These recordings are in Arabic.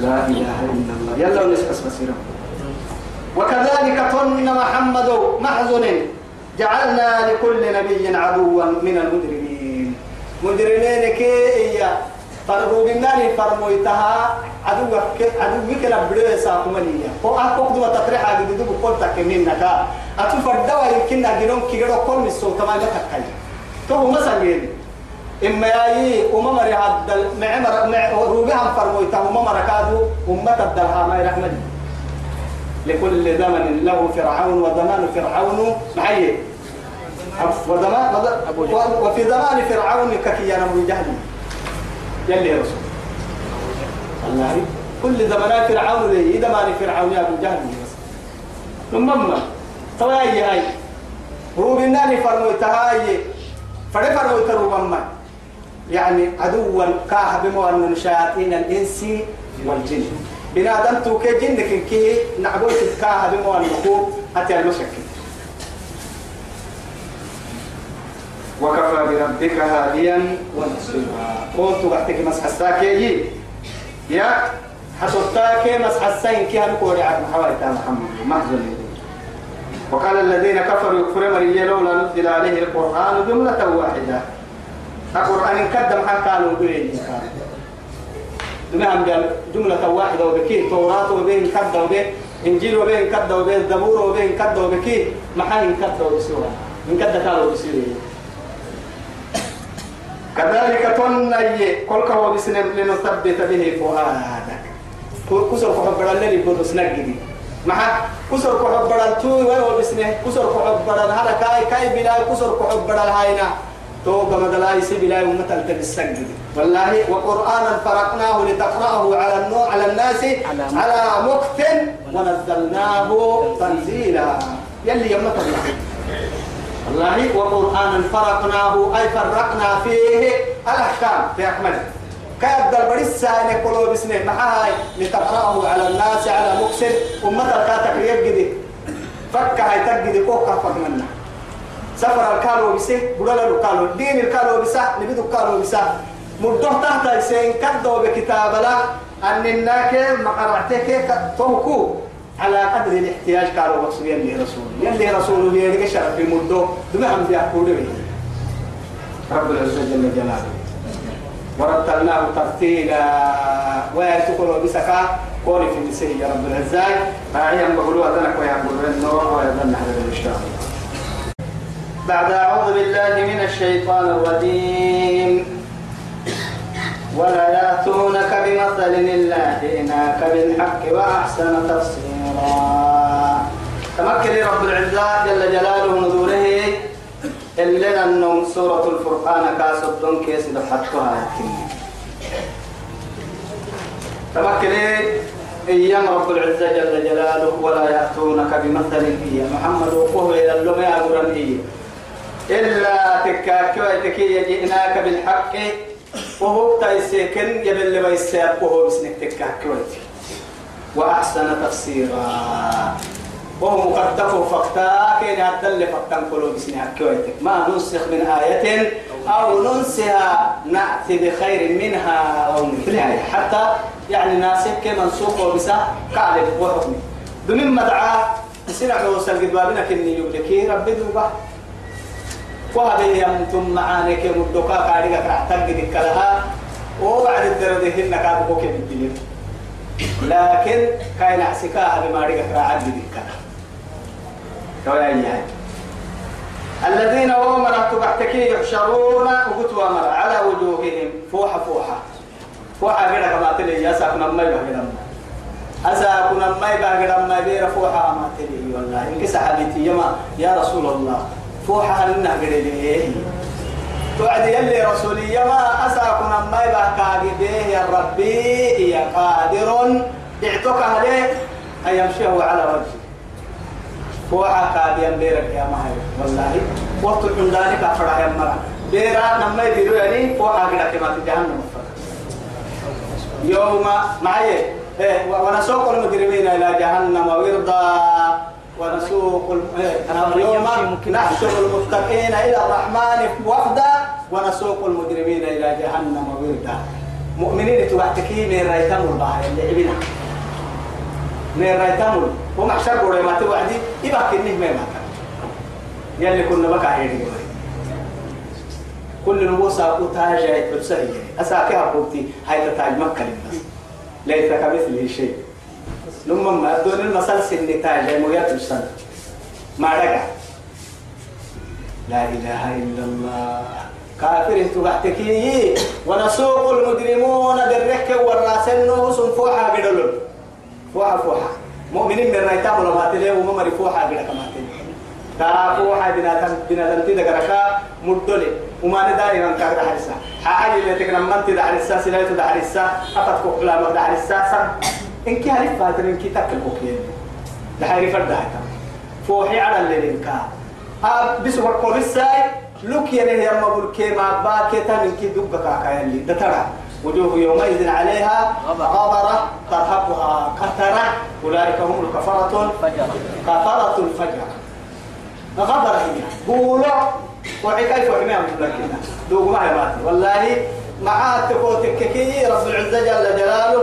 لا إله إلا الله. يلا ونسكس بصيرا وكذلك تن محمد محزن. جعلنا لكل نبي عدوا من المجرمين. مجرمين كي فرمو بناني فرمويتها عدوك عدوك لبلو ساقمنية هو أكوك دوا تطريح عدد دو بقول تكمينك أتوفى الدواء يمكن أجنون كي يرو كل مسو تما لا تكاي تو مثلا إما ياي أمم رهاد معمر مع روبهم فرمويتها أمم ركادو أمة الدلها ما يرحمني لكل زمن له فرعون وزمان فرعون. معي. وزمان وفي زمان فرعون ككيان أبو جهل. يلي رسول. الله. كل زمانات فرعون لي زمان فرعون يا أبو جهل. ثم تواي هاي. روبنا فرموا تهاي فرد فرموا تروبما يعني عدوا كاهب من شياطين الإنس والجن. بنادم توكي جنك كي نعبوت كاهب من الخوف أتى المشكل. وكفى بربك هاديا ونصيرا قلت وقتك مسحساك يجي يا حسوتاك مسحسين كي هنقول عن محاولة محمد. محزن. وقال الذين كفروا يكفر مريا لولا نزل عليه القرآن جملة واحدة. القرآن كدم قالوا بين دمهم جملة واحدة وبكي توراة وبين كدة وبين إنجيل وبين كدة وبين زبور وبين كدة وبكي محاين كدة وبسورة من كدة قالوا بسورة كذلك تني كل كهو بسنم لنثبت به فؤادك. كسر كحب اللي يقولوا سنجدي مع كسر كحب التوي وهو بسنه. كسر كحب هذا كاي بلا كسر كحب هاينا توبة مدلاي سي بلا ومثل تبسجد والله وقرآنا فرقناه لتقرأه على النوع على الناس على مكت ونزلناه تنزيلا. يلي يمت الله والله وقرآنا فرقناه أي فرقنا فيه الأحكام في أحمد. كاد البريس ساين قلوب بسنه معاي لتقرأه على الناس على مكسر أمة الكاتك يجدي فك هاي تجدي كوكا فك سفر الكالو بسه بدل الكالو دين الكالو بسه نبيد الكالو بسه مدة تحت سين كدو بكتاب لا أن الناك مقرعتك توكو على قدر الاحتياج قالوا وصل يلي رسول يلي رسول يلي شرف مدة دمهم في أقول رب العزة جل جلاله. ورتلناه ترتيلا. ويتقلوا بسكا قولي في نسيه يا رب العزة. راعيا بقولوا أدنك ويقولوا النور ويدن هذا إن شاء الله بعد أعوذ بالله من الشيطان الرجيم. ولا يأتونك بمثل إلا جئناك بالحق وأحسن تفسيرا. تمكن رب العزة جل جلاله نزوله. إلا أنه سورة الفرقان كاسد دون كيس دفتها تمكن أيام رب العزة جل جلاله. ولا يأتونك بمثل هي محمد وقوه إلى اللمع أقرن إلا تكاك ويتكي جئناك بالحق وهو تايسيكن يبل بيسيب وهو بسنك تكاك وأحسن تفسيرا. وهو مقدف فقتا كين يدل فقتا كلو بسنها كويتك ما ننسخ من آية أو ننسها نأتي بخير منها أو مثلها حتى يعني ناسك منسوخ وبسا قاعد وحكمي دمين مدعا سنع وصل قد كني يبلكي ربي دوبا وهذا يمتم معانك مدوكا قاعدك اعتقد كلها وبعد الدرده هن كاتبوك بالدنيا لكن كاين عسكاها بما رجع راعد ذكر كويا الذين هم تبعتكي يحشرون وقتوا مر على وجوههم فوحة فوحة فوحة غير كما تلي يا ساكن ما يبغى لما أساكن ما يبغى لما بير فوحة ما تلي والله إنك سحبتي يا رسول الله. فوحة لنا غير ليه توعد يلي رسولي ما يبغى كاغبيه يا ربي يا قادر. اعتق عليه أن يمشيه على وجهه فوحة كاديا بيرك يا مهي والله وقت الحمداني كفر يا مرا بيرا نما يديروا يعني فوحة كده كما في جهنم يوم معي إيه ونسوق المجرمين إلى جهنم وردا ونسوق يوم نحشر المتقين إلى الرحمن وفدا ونسوق المجرمين إلى جهنم وردا. مؤمنين توحتكي من رايتام البحر اللي عبنا. من رايتام ومحشر قولي ما توعدي يبقى كنه ما يمكن يلي كنا بقى عيني كل نبوسا قوتها جاي بسهي أساكي أبوتي هاي تتاج مكة للناس. ليس كمثله شيء. لما ما دون المسال سن تاج مويات السنة ما رجع لا إله إلا الله كافر تبحتكي ونسوق المجرمون بالركب والراسن وسن فوحا قدلون فوحا فوحا مؤمنين من رايتام لما تليه وممر فوحا قدل كما تليه تا فوحا بنا تن بنا تن تيدا كركا مدلي وما نداري من كار دحرسا حاجة اللي تكنا من تيدا حرسا سلايتو دحرسا أفت كوكلا ما دحرسا سن إنك هارف فاتر إنك تاكل كوكيين دحري فرد هاتا فوحي على اللي إنكا بسوا القرصاي لك يره يا مبول كيما باكتا من كي دبك كاكا يلي دترا وجوه يومئذ عليها غبرة. ترهقها قترة أولئك هم الكفرة. كفرة الفجر غبرة هي. قولوا وحي كيف وحميهم لكن دوق معي والله معاه تقوتك كي رب العزة جل جلاله.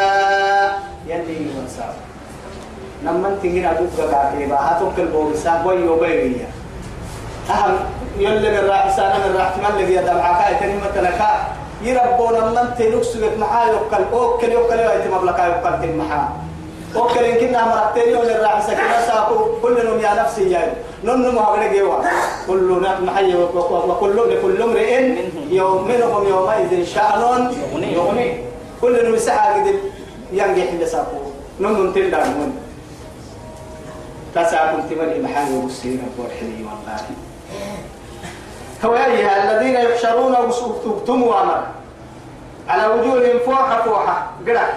نمن تهين أدوك قاعدة هاتوك البورسا ويو بيريا أهم. يلي من راح سانا من راح تملك يا دمعك هاي كلمة لك يربونا من تنكس معاه يوكل أوكل يوكل يوكل مبلغ يوكل تنمحا أوكل إن كنا مرتين يوم الراح سكنا ساكو. كلنا يا نفسي يا. نن ما بنجي جوا كلنا محي وكل لكل امرئ يوم منهم يومئذ شأن. يغني كلنا مسحا قد ينجح اللي ساكو. نن تندر كنت من محل وسيرة والحلي والله فوهي الذين يحشرون وسوقتم أمر على وجوههم فوحة فوحة قرأ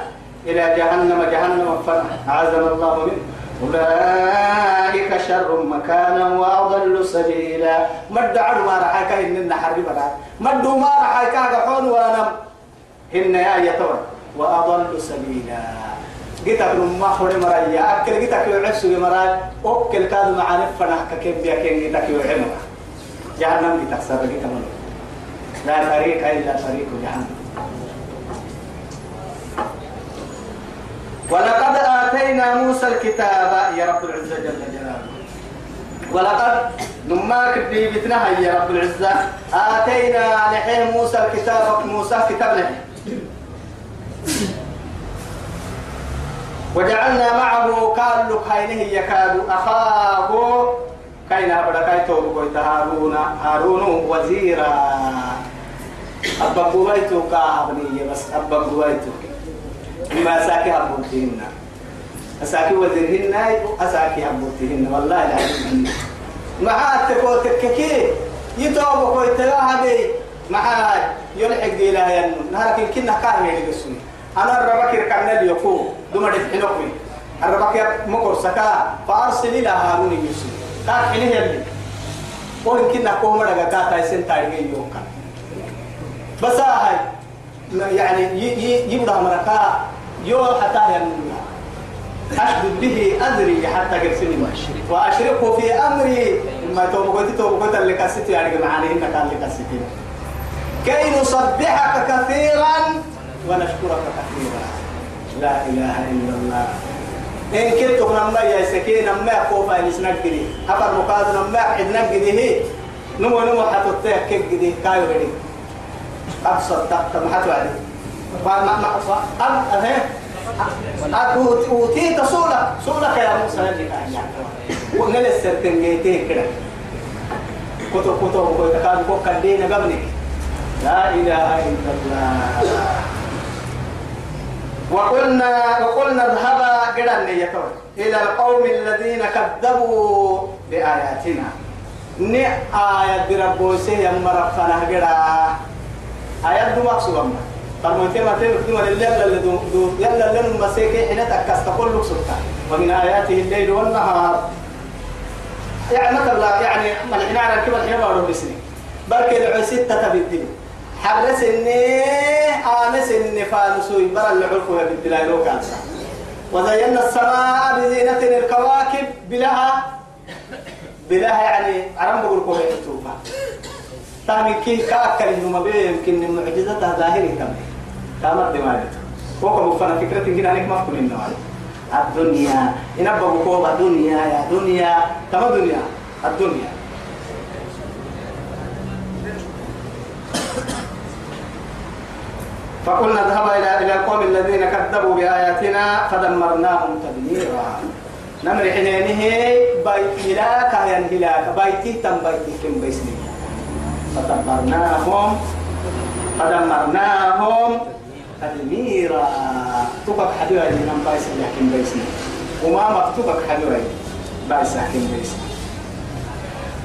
إلى جهنم جهنم فنح أعزنا الله منه. أولئك شر مكانا وأضل سبيلا. مد عد ما رحاك إن النحر بلا. مد ما رحاك حون ونم هن يا يتور وأضل سبيلا. جيتك ما خوري مرايا أكل جيتك يعسو مرايا أكل كاد معنا فنح كيف بيكين جيتك يعمر جهنم جيتك سر جيتك لا طريق إلا طريق جهنم. ولقد آتينا موسى الكتاب. يا رب العزة جل جلاله. ولقد نماك بيتنا يا رب العزة. آتينا لحين موسى الكتاب. موسى كتاب له وجعلنا معه قال لك هينه يكاد أخاه. كاين بركاي توبو هارون هارون وزيرا. أبا بويتو كابني بس أبا بويتو ما ساكي هبوتهن أساكي وزيرهن أساكي هبوتهن والله العظيم مع التكوتك كي يتوب كويتلا هذه مع يلحق دي لا ين لكن كنا كان يلقسني أنا الربك ركعنا اليوكو. دوما دفنوكي الربك مكر سكا فأرسل إلى هارون يوسف. كان حينه يلي وإن كنا كوما لغا كاتا يسن تاريخي يوكا. بس هاي يعني يبدأ مركا يو حتى ينمو أشدد به أذري حتى قرسني وأشركه في أمري. ما توبقتي توبقت اللي كسيتي يعني معاني إنك اللي كسيتي كي نصبحك كثيرا ونشكرك كثيرا. لا إله إلا الله إن كنت نما يا سكين نما خوفا نسنك دي أفر مقاد نما حدنك دي هي نمو نمو حتوتيه كيف دي كايو بدي أبصر تحت ما حتوعدي ما ما ما أم أه أوتيت سولة سولة يا موسى كان ونل السرتن جيتين كده كتب كتب كتب كان بوك الدين قبلك لا إله إلا الله وقلنا وقلنا اذهبا قدر نيتون إلى القوم الذين كذبوا بآياتنا. ني آية ربوسي يمرفنا قدر آيات دو مقصود فرموتي ما تبكي ولا يلا اللي دو دو يلا اللي مسيكي حين تكست كل سلطة ومن آياته الليل والنهار. يعني مثلا يعني ملحنا على الكبر حين بارو بسني بركي العسيت تتبدل. اللي عرفوا بالدلائل وكانسا وزينا السماء بزينة الكواكب بلها بلها يعني عرم بقول كوه توبا تامي كي كأكل إنه ما بيه يمكن المعجزة ظاهرة كم. كامر دماغته فوق مفنا فكرة إن هناك ما كل إنه الدنيا إن أبغى الدنيا يا دنيا تما دنيا. الدنيا. فقلنا اذهب إلى إلى القوم الذين كذبوا بآياتنا فدمرناهم تدميرا. نمر حنينه بيت هلاك ين هلاك. بيتي تم بيتي كم بيسني. فدمرناهم فدمرناهم تدميرا. تبقى حدوها من بايس لكن بيسني. وما مكتوبك حدوها بايس لكن بيسني.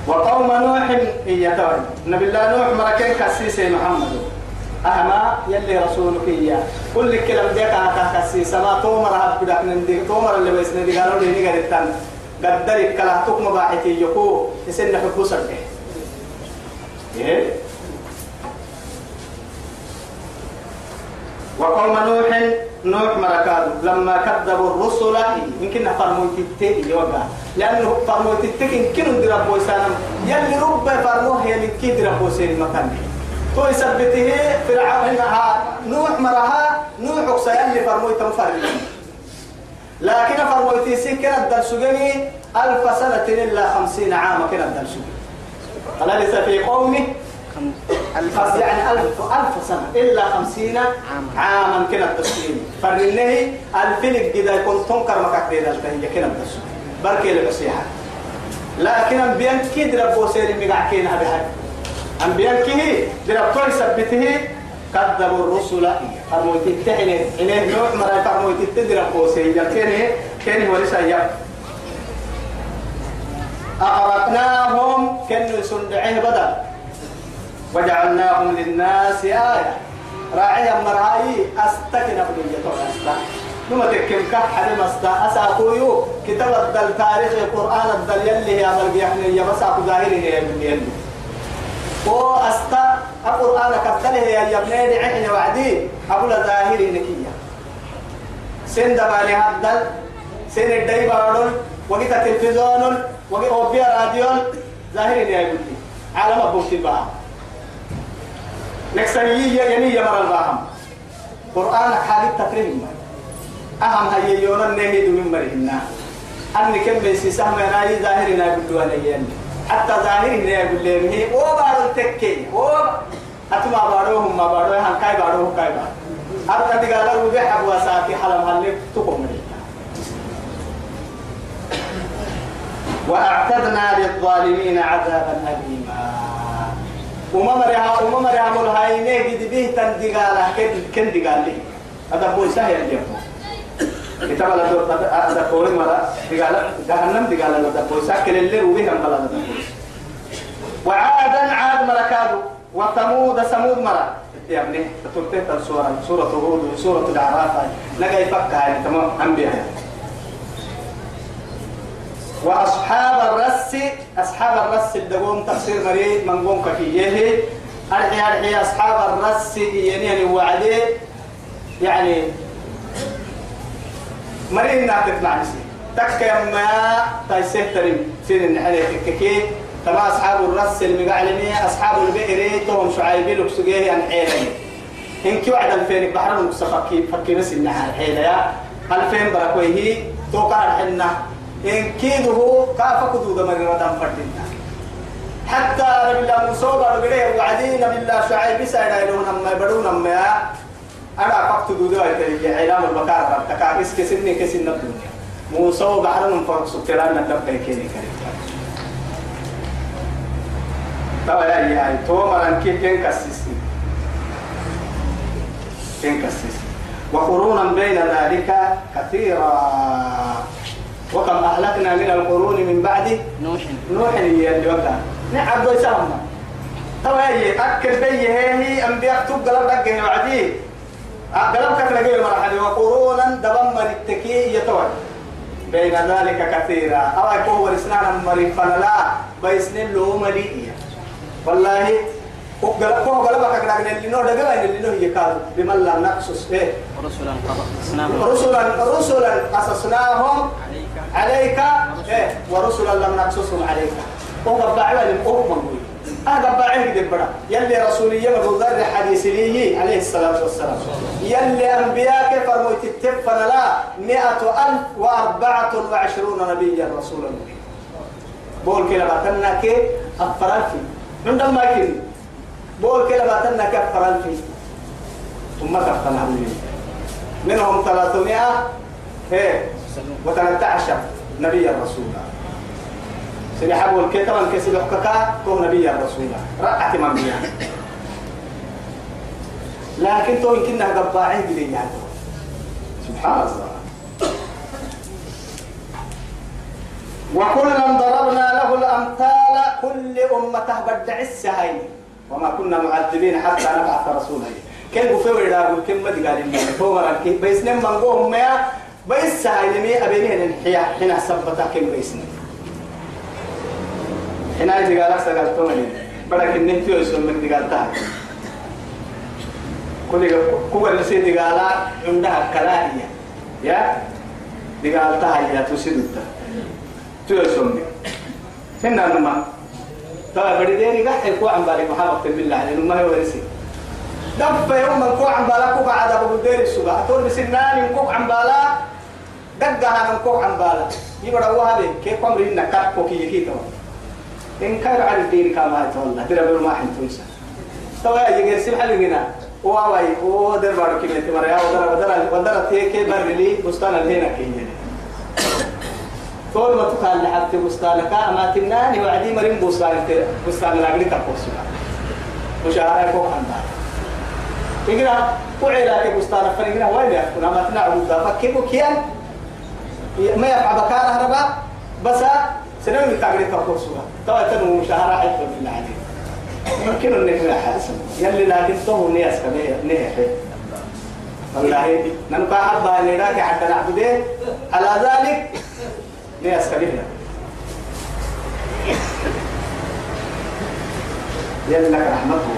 وقوم نوح هي توي نبي الله نوح مركين كسيسي محمد. أهما يلي رسولك إياه. كل كلام ديك آكا كسيسة ما تومر هاد بدك نندي. تومر اللي بيس ندي قالوا لي نيجا التن قدرك كلا تكم باحتي يكو يسن حبو سرده إيه؟ وقوم نوح نوح مركاد لما كذبوا الرسل يمكن فرموت التي يوقع. لأنه فرموت التي يمكن ندرب بوسانا يلي رب فرموه يلي كي درب بوسين المكان تو يثبته فرعون نوح مرها نوح سيلي فرموت مفرد لكن فرموت سكن الدرسجني ألف سنة إلا خمسين عاما كنا الدرسجني أليس في قومه. ألف يعني ألف ألف سنة إلا خمسين عاما. كنا التسليم فرنه الفلك كده يكون تنكر مكاك دي دالتهي كنا التسليم بركي لبسيحة. لكن أنبيان كي دربو سيري هذا أنبيان كي دربو يثبته كذبوا الرسل. فرموت التحني إنه نوع مرة فرموت التدربو سيري كيني كيني ولسا يب. أغرقناهم كنوا سندعيه بدل وجعلناهم للناس آية. راعي مرهاي أستكن أبنية أستا نما تكم كح حد مستا أساقويو كتاب الدل تاريخ القرآن الدل يلي هي أمر بيحني يا بس أبو ظاهري هي من يلي. و أستا القرآن كتله يا يبني عحنا وعدي. أبو ظاهري نكية. سن دبالي هدل سن الداي بارون وقت التلفزيون وقت أوبيا راديون. ظاهري يا يبني عالم أبو تبعه نكسنية يعني يا مر الراهم قرآن حالي تكريم أهم هي يونا نهيد من مرهنا أني كم بيسي سهم أنا ظاهرنا يقولوا علي حتى ظاهرنا يقول لي هي أو بارو تكي أو أتما باروهم ما بارو هم كاي باروه كاي بارو. أرتا تقال رو بيح أبو أساكي حلم هلك تقوم وأعتدنا للظالمين عذابا أليما. وما مرها وما مرها مول هاي نه قد به تندقاله كن دقال لي هذا هو سهل اليوم. كتاب عاد مركادو وثمود ثمود مرا يا ابني سورة هود سورة الأعراف لقى يفكها يعني تمام أنبياء وأصحاب الرس أصحاب الرس الدقوم تفسير مريض من قوم أصحاب الرس يعني يعني يعني مريض نعتت مع نسي تك ما تيسه تريم سين النحلة تككي. تما أصحاب الرس المقعلمية أصحاب البئر توهم شعيبي لكسجيه يعني حيلة إن كي وعد الفين بحر المستفكي فكي بس النحل حيلة يا ألفين بركويه توقع الحنة. إن كيده كافك دود مرة فردنا حتى نبي الله موسى بارغري وعدي نبي الله شعيب سايدا يلون أما يبرون أما أنا فقط دود علام البكار ربتك إس كسني كسن الدنيا موسى بحر من فرق سكران ندب كيني كريم. توا يا يا تو مران كي كين كسيسي كين كسيسي وقرونا بين ذلك كثيرا. وكم أهلكنا من القرون من بعد نوح. نوح اللي اللي وقع نعم بيسامنا طبعا هي أكل بي هي أنبياء تبقى لك وعدي قلبك تلاقي مرحلة وقرونا دبم التكي يتوى. بين ذلك كثيرا. أو يكون ورسنا مري فنلا بيسن له مليئة والله كو قلبك كنا اللي نور دقا اللي نور يكاد. بمن لم نقصص. إيه؟ رسلا قصصناهم. رسلا قصصناهم. عليك. إيه؟ ورسلا لم نقصصهم عليك. هو قبعوا لهم هو منقول أنا كده برا يلي رسولية أبو ذر حديث لي عليه الصلاة والسلام. يلي أنبياء فرموا تتفن لا. مئة ألف وأربعة وعشرون نبيا رسولا بقول كلا باتنا كي أفرال في عندما كي. بقول كلا باتنا كي أفرال في ثم كفنا منهم 300 إيه و13 نبي الرسول سيدي حبوا الكتاب الكسي لحككا كون نبي الرسول رأت من بيها لكن تو يمكنها قباعين بلي يعني سبحان الله. وكلا ضربنا له الأمثال كل أمة بدع السهين وما كنا معذبين حتى نبعث رسولا. كن بفور لا كم ما قال لي هو مرك بس نم من قوم ما بس سهين مي أبيني الحياة هنا سبتا كم بيسني هنا إذا قال سأقول تومني بدك النتيجة يسون من قال تاه كل كوكا نسيت قال عندها كلاهية يا؟ قال تاه يا تسيدتا تيسون هنا نما. ترى بدي ديني قاعد يكون عم بالك محمد بالله لأنه ما هو رسي. دفع يوم من كوع عم بالا كوع عاد أبو دير السوق أتور بسنان ينكوع عم بالا دقها نكوع عم بالا يبقى هو هذا كيف عمري إنك كات كوكي يكيد إن كان على الدين كما والله ترى بما حن تويسا توا يجي سيب حل هنا واواي أو در بارو كي متي مريا ودر ودر ودر تي كي برلي بستان الهنا كي طول ما تقال لحد بستانك أما تناني وعدي مريم بستان بستان لاقلي تقوسنا مشاهرة كوك عندها يقرا وعيلا كي بستان فريقنا وين يكون أما تنعو دا فكيكو كيان؟ ما يفعل بكار هربا بس سنوي تاقلي تقوسنا توا تنو مشاهرة حيث في العديد يمكن أن نكون حاسم يلي لكن تو نياس كمية نيه والله ننبع حبا نراك حتى نعبده. على ذلك نياس كمية. يلي لك رحمته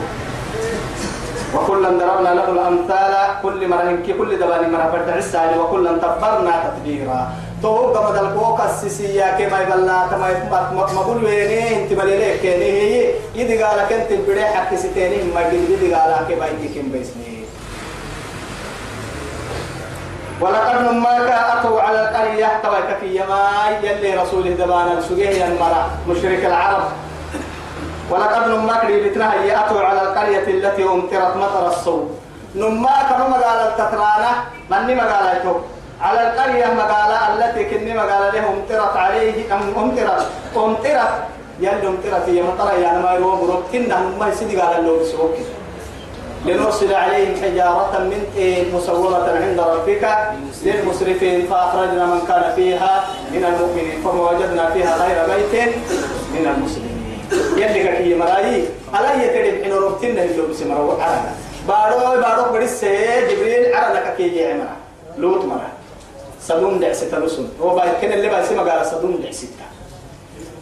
وكلا ضربنا له الأمثال. كل مرة كل دباني مرة فرد عسى وكلا تبرنا تتبيرا تو قمد الكوكا السيسية كما يبلا كما مقول ويني انت بليلك كيني هي يدي قالك انت بدي حكي ستيني ما يدي قالك كما يدي كم بيسني ولقد نماك أتوا على القرية تويك في يماي يلي رسوله دبانا سجيه المرأة مشرك العرب ولقد نماك لبتنا هي أتوا على القرية التي أمطرت مطر الصوت نماك مقال التترانة من مقالته على القرية مقالة التي كني مقالة له أمطرت عليه أم أمطرت؟ أمطرت. يلي أمطرت هي مطر يعني ما يروم ربكنا ما يسيدي قال له بسوك لنرسل عليهم حجارة من مسومة عند ربك للمسرفين فأخرجنا من كان فيها من المؤمنين فما وجدنا فيها غير بيت من المسلمين. يلي كي مرايي على يتدب حين ربتنا اللي بسمرة عرنا بارو بارو بدس جبريل عرنا كي يعمر لوط مرة. صدوم دعسة رسل هو بعد كده اللي بعد سما قال صدوم دعسة.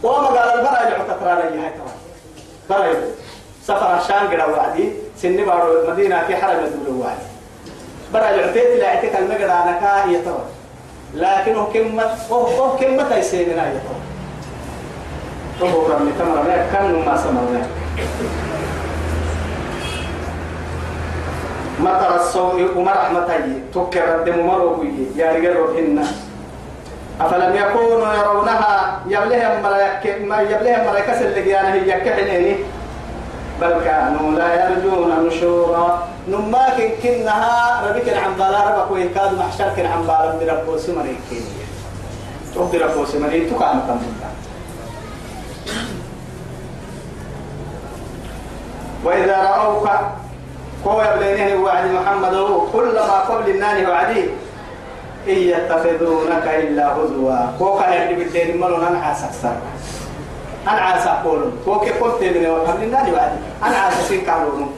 وما قال البراء اللي عتقرا لي هاي ترى براء سفر عشان قرأ وعدي. سن بارو مدينة في حرم الدول وعدي. براء العتيت لا عتك المقرا أنا كا هي ترى لكنه كلمة هو كلمة يسيرنا هي ترى هو رمي تمر كان ما سمعنا مطر الصوم ومرحمتي تكر الدم مروي يا رجال روحنا أفلم يكونوا يرونها؟ يبلهم ملاك ما يبلهم ملاك اللي هي يكحنيني بل كانوا لا يرجون نشورا. نماك كنها ربك عن بالا ربك ويكاد محشر كن عن بالا من ربو سمري كيني. تقدر ربو سمري. تقام تمنا وإذا رأوك كو يبلينه وعد محمد كلما قبل النان وعدي. إن يتخذونك إلا هزوا. كو كان يحدي بالدين ملون أنا عاسك سر. أنا عاسك قولون كو كي قلت من قبل النان وعدي. أنا عاسك سين كارون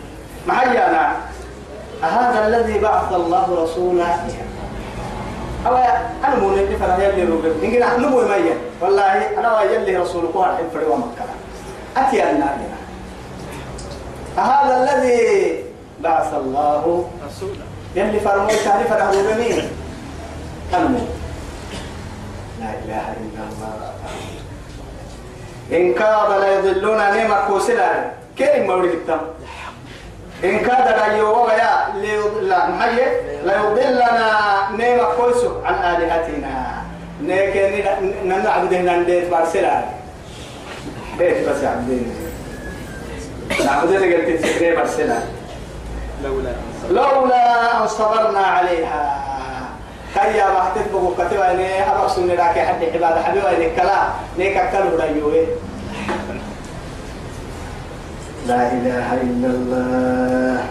ما هي أنا. هذا الذي بعث الله رسولا. أو أنا مو نبي فلا يلي روبي نقول أنا مو مية. والله أنا ويلي رسولك واحد فري ومكة أتي النار هذا الذي بعث الله رسولا. يلي فرموي تعرف أنا روبي مين؟ أنا مو لا إله إلا الله. إن كاد لا يضلون نعمة كوسلا. كيف التم إن كاد لا يوغيا لا محي لا يضلنا نعمة كوسو عن آلهتنا. نيكي نعبد هنا نديت بارسلا. بيت بس عبدين نعبد هنا قلت تسكري بارسلا. لولا أن صبرنا. عليها. كيا بحثت بقو كتبا إني أبغى سنة لك حد عبادة حبيبا إني كلا. نيك أكلوا رأيوه لا إله إلا الله.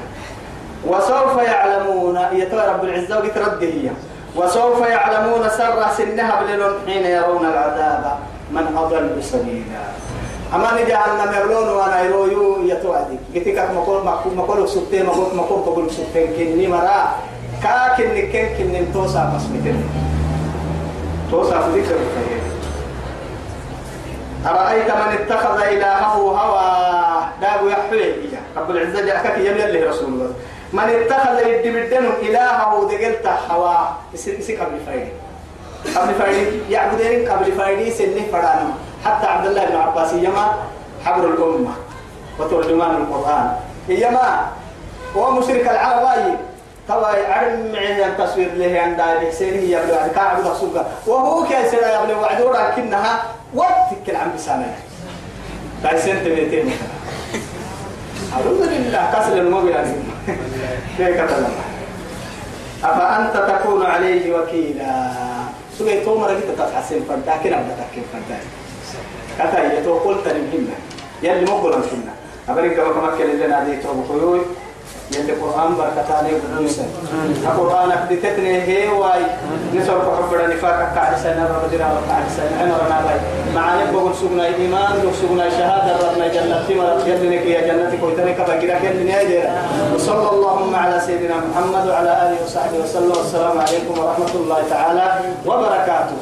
وسوف يعلمون. يتوى رب العزة وقت رده هي. وسوف يعلمون سر سنها بلون حين يرون العذاب. من أضل سبيلا. أما نجي عنا مغلون وأنا يرويو يتوعدي قلت لك مقول مقول سبتين مقول مقول مقول سبتين كني مرا كاكن كن كن توسع مسمتين توسع ذكر الخير أرأيت من اتخذ إلهه هوى دابو يحفله رب العزة جاءك يملي الله رسول الله من اتخذ يدبدن إلهه دقلت هوى يسي قبل فايدي قبل فايدي يعبدين قبل فايدي سنه فرانا حتى عبد الله بن عباس يما حبر الأمة وترجمان القرآن. يما هو مشرك العربي توا عرم معي تصوير له عند الحسين هي يبلو عند كعب رسولك. وهو كيس لا يبلو وعدو لكنها وتكل عن بسانه لا سنت بيتين أعوذ بالله كسر الموبيل كيف كتب أفأنت تكون عليه وكيلا؟ سوى تومر قلت تتحسن فردا كنا بدك تحكي كتا يتو قلت لمهمة يلي مقبل كنا أبريك كما كان لنا دي تو بخيوي يلي قرآن بركتاني بدوسا القرآن أكدتني هي واي. نسور كحبر نفاق سنة رجلا وكعد سنة عمرنا باي مع نبغى سجنا إيمان لو سجنا شهادة ربنا جنة مرة يلنك يا جنتك ويتنك بقيرا يلني أجر وصلى اللهم على سيدنا محمد وعلى آله وصحبه وسلم. والسلام عليكم ورحمة الله تعالى وبركاته.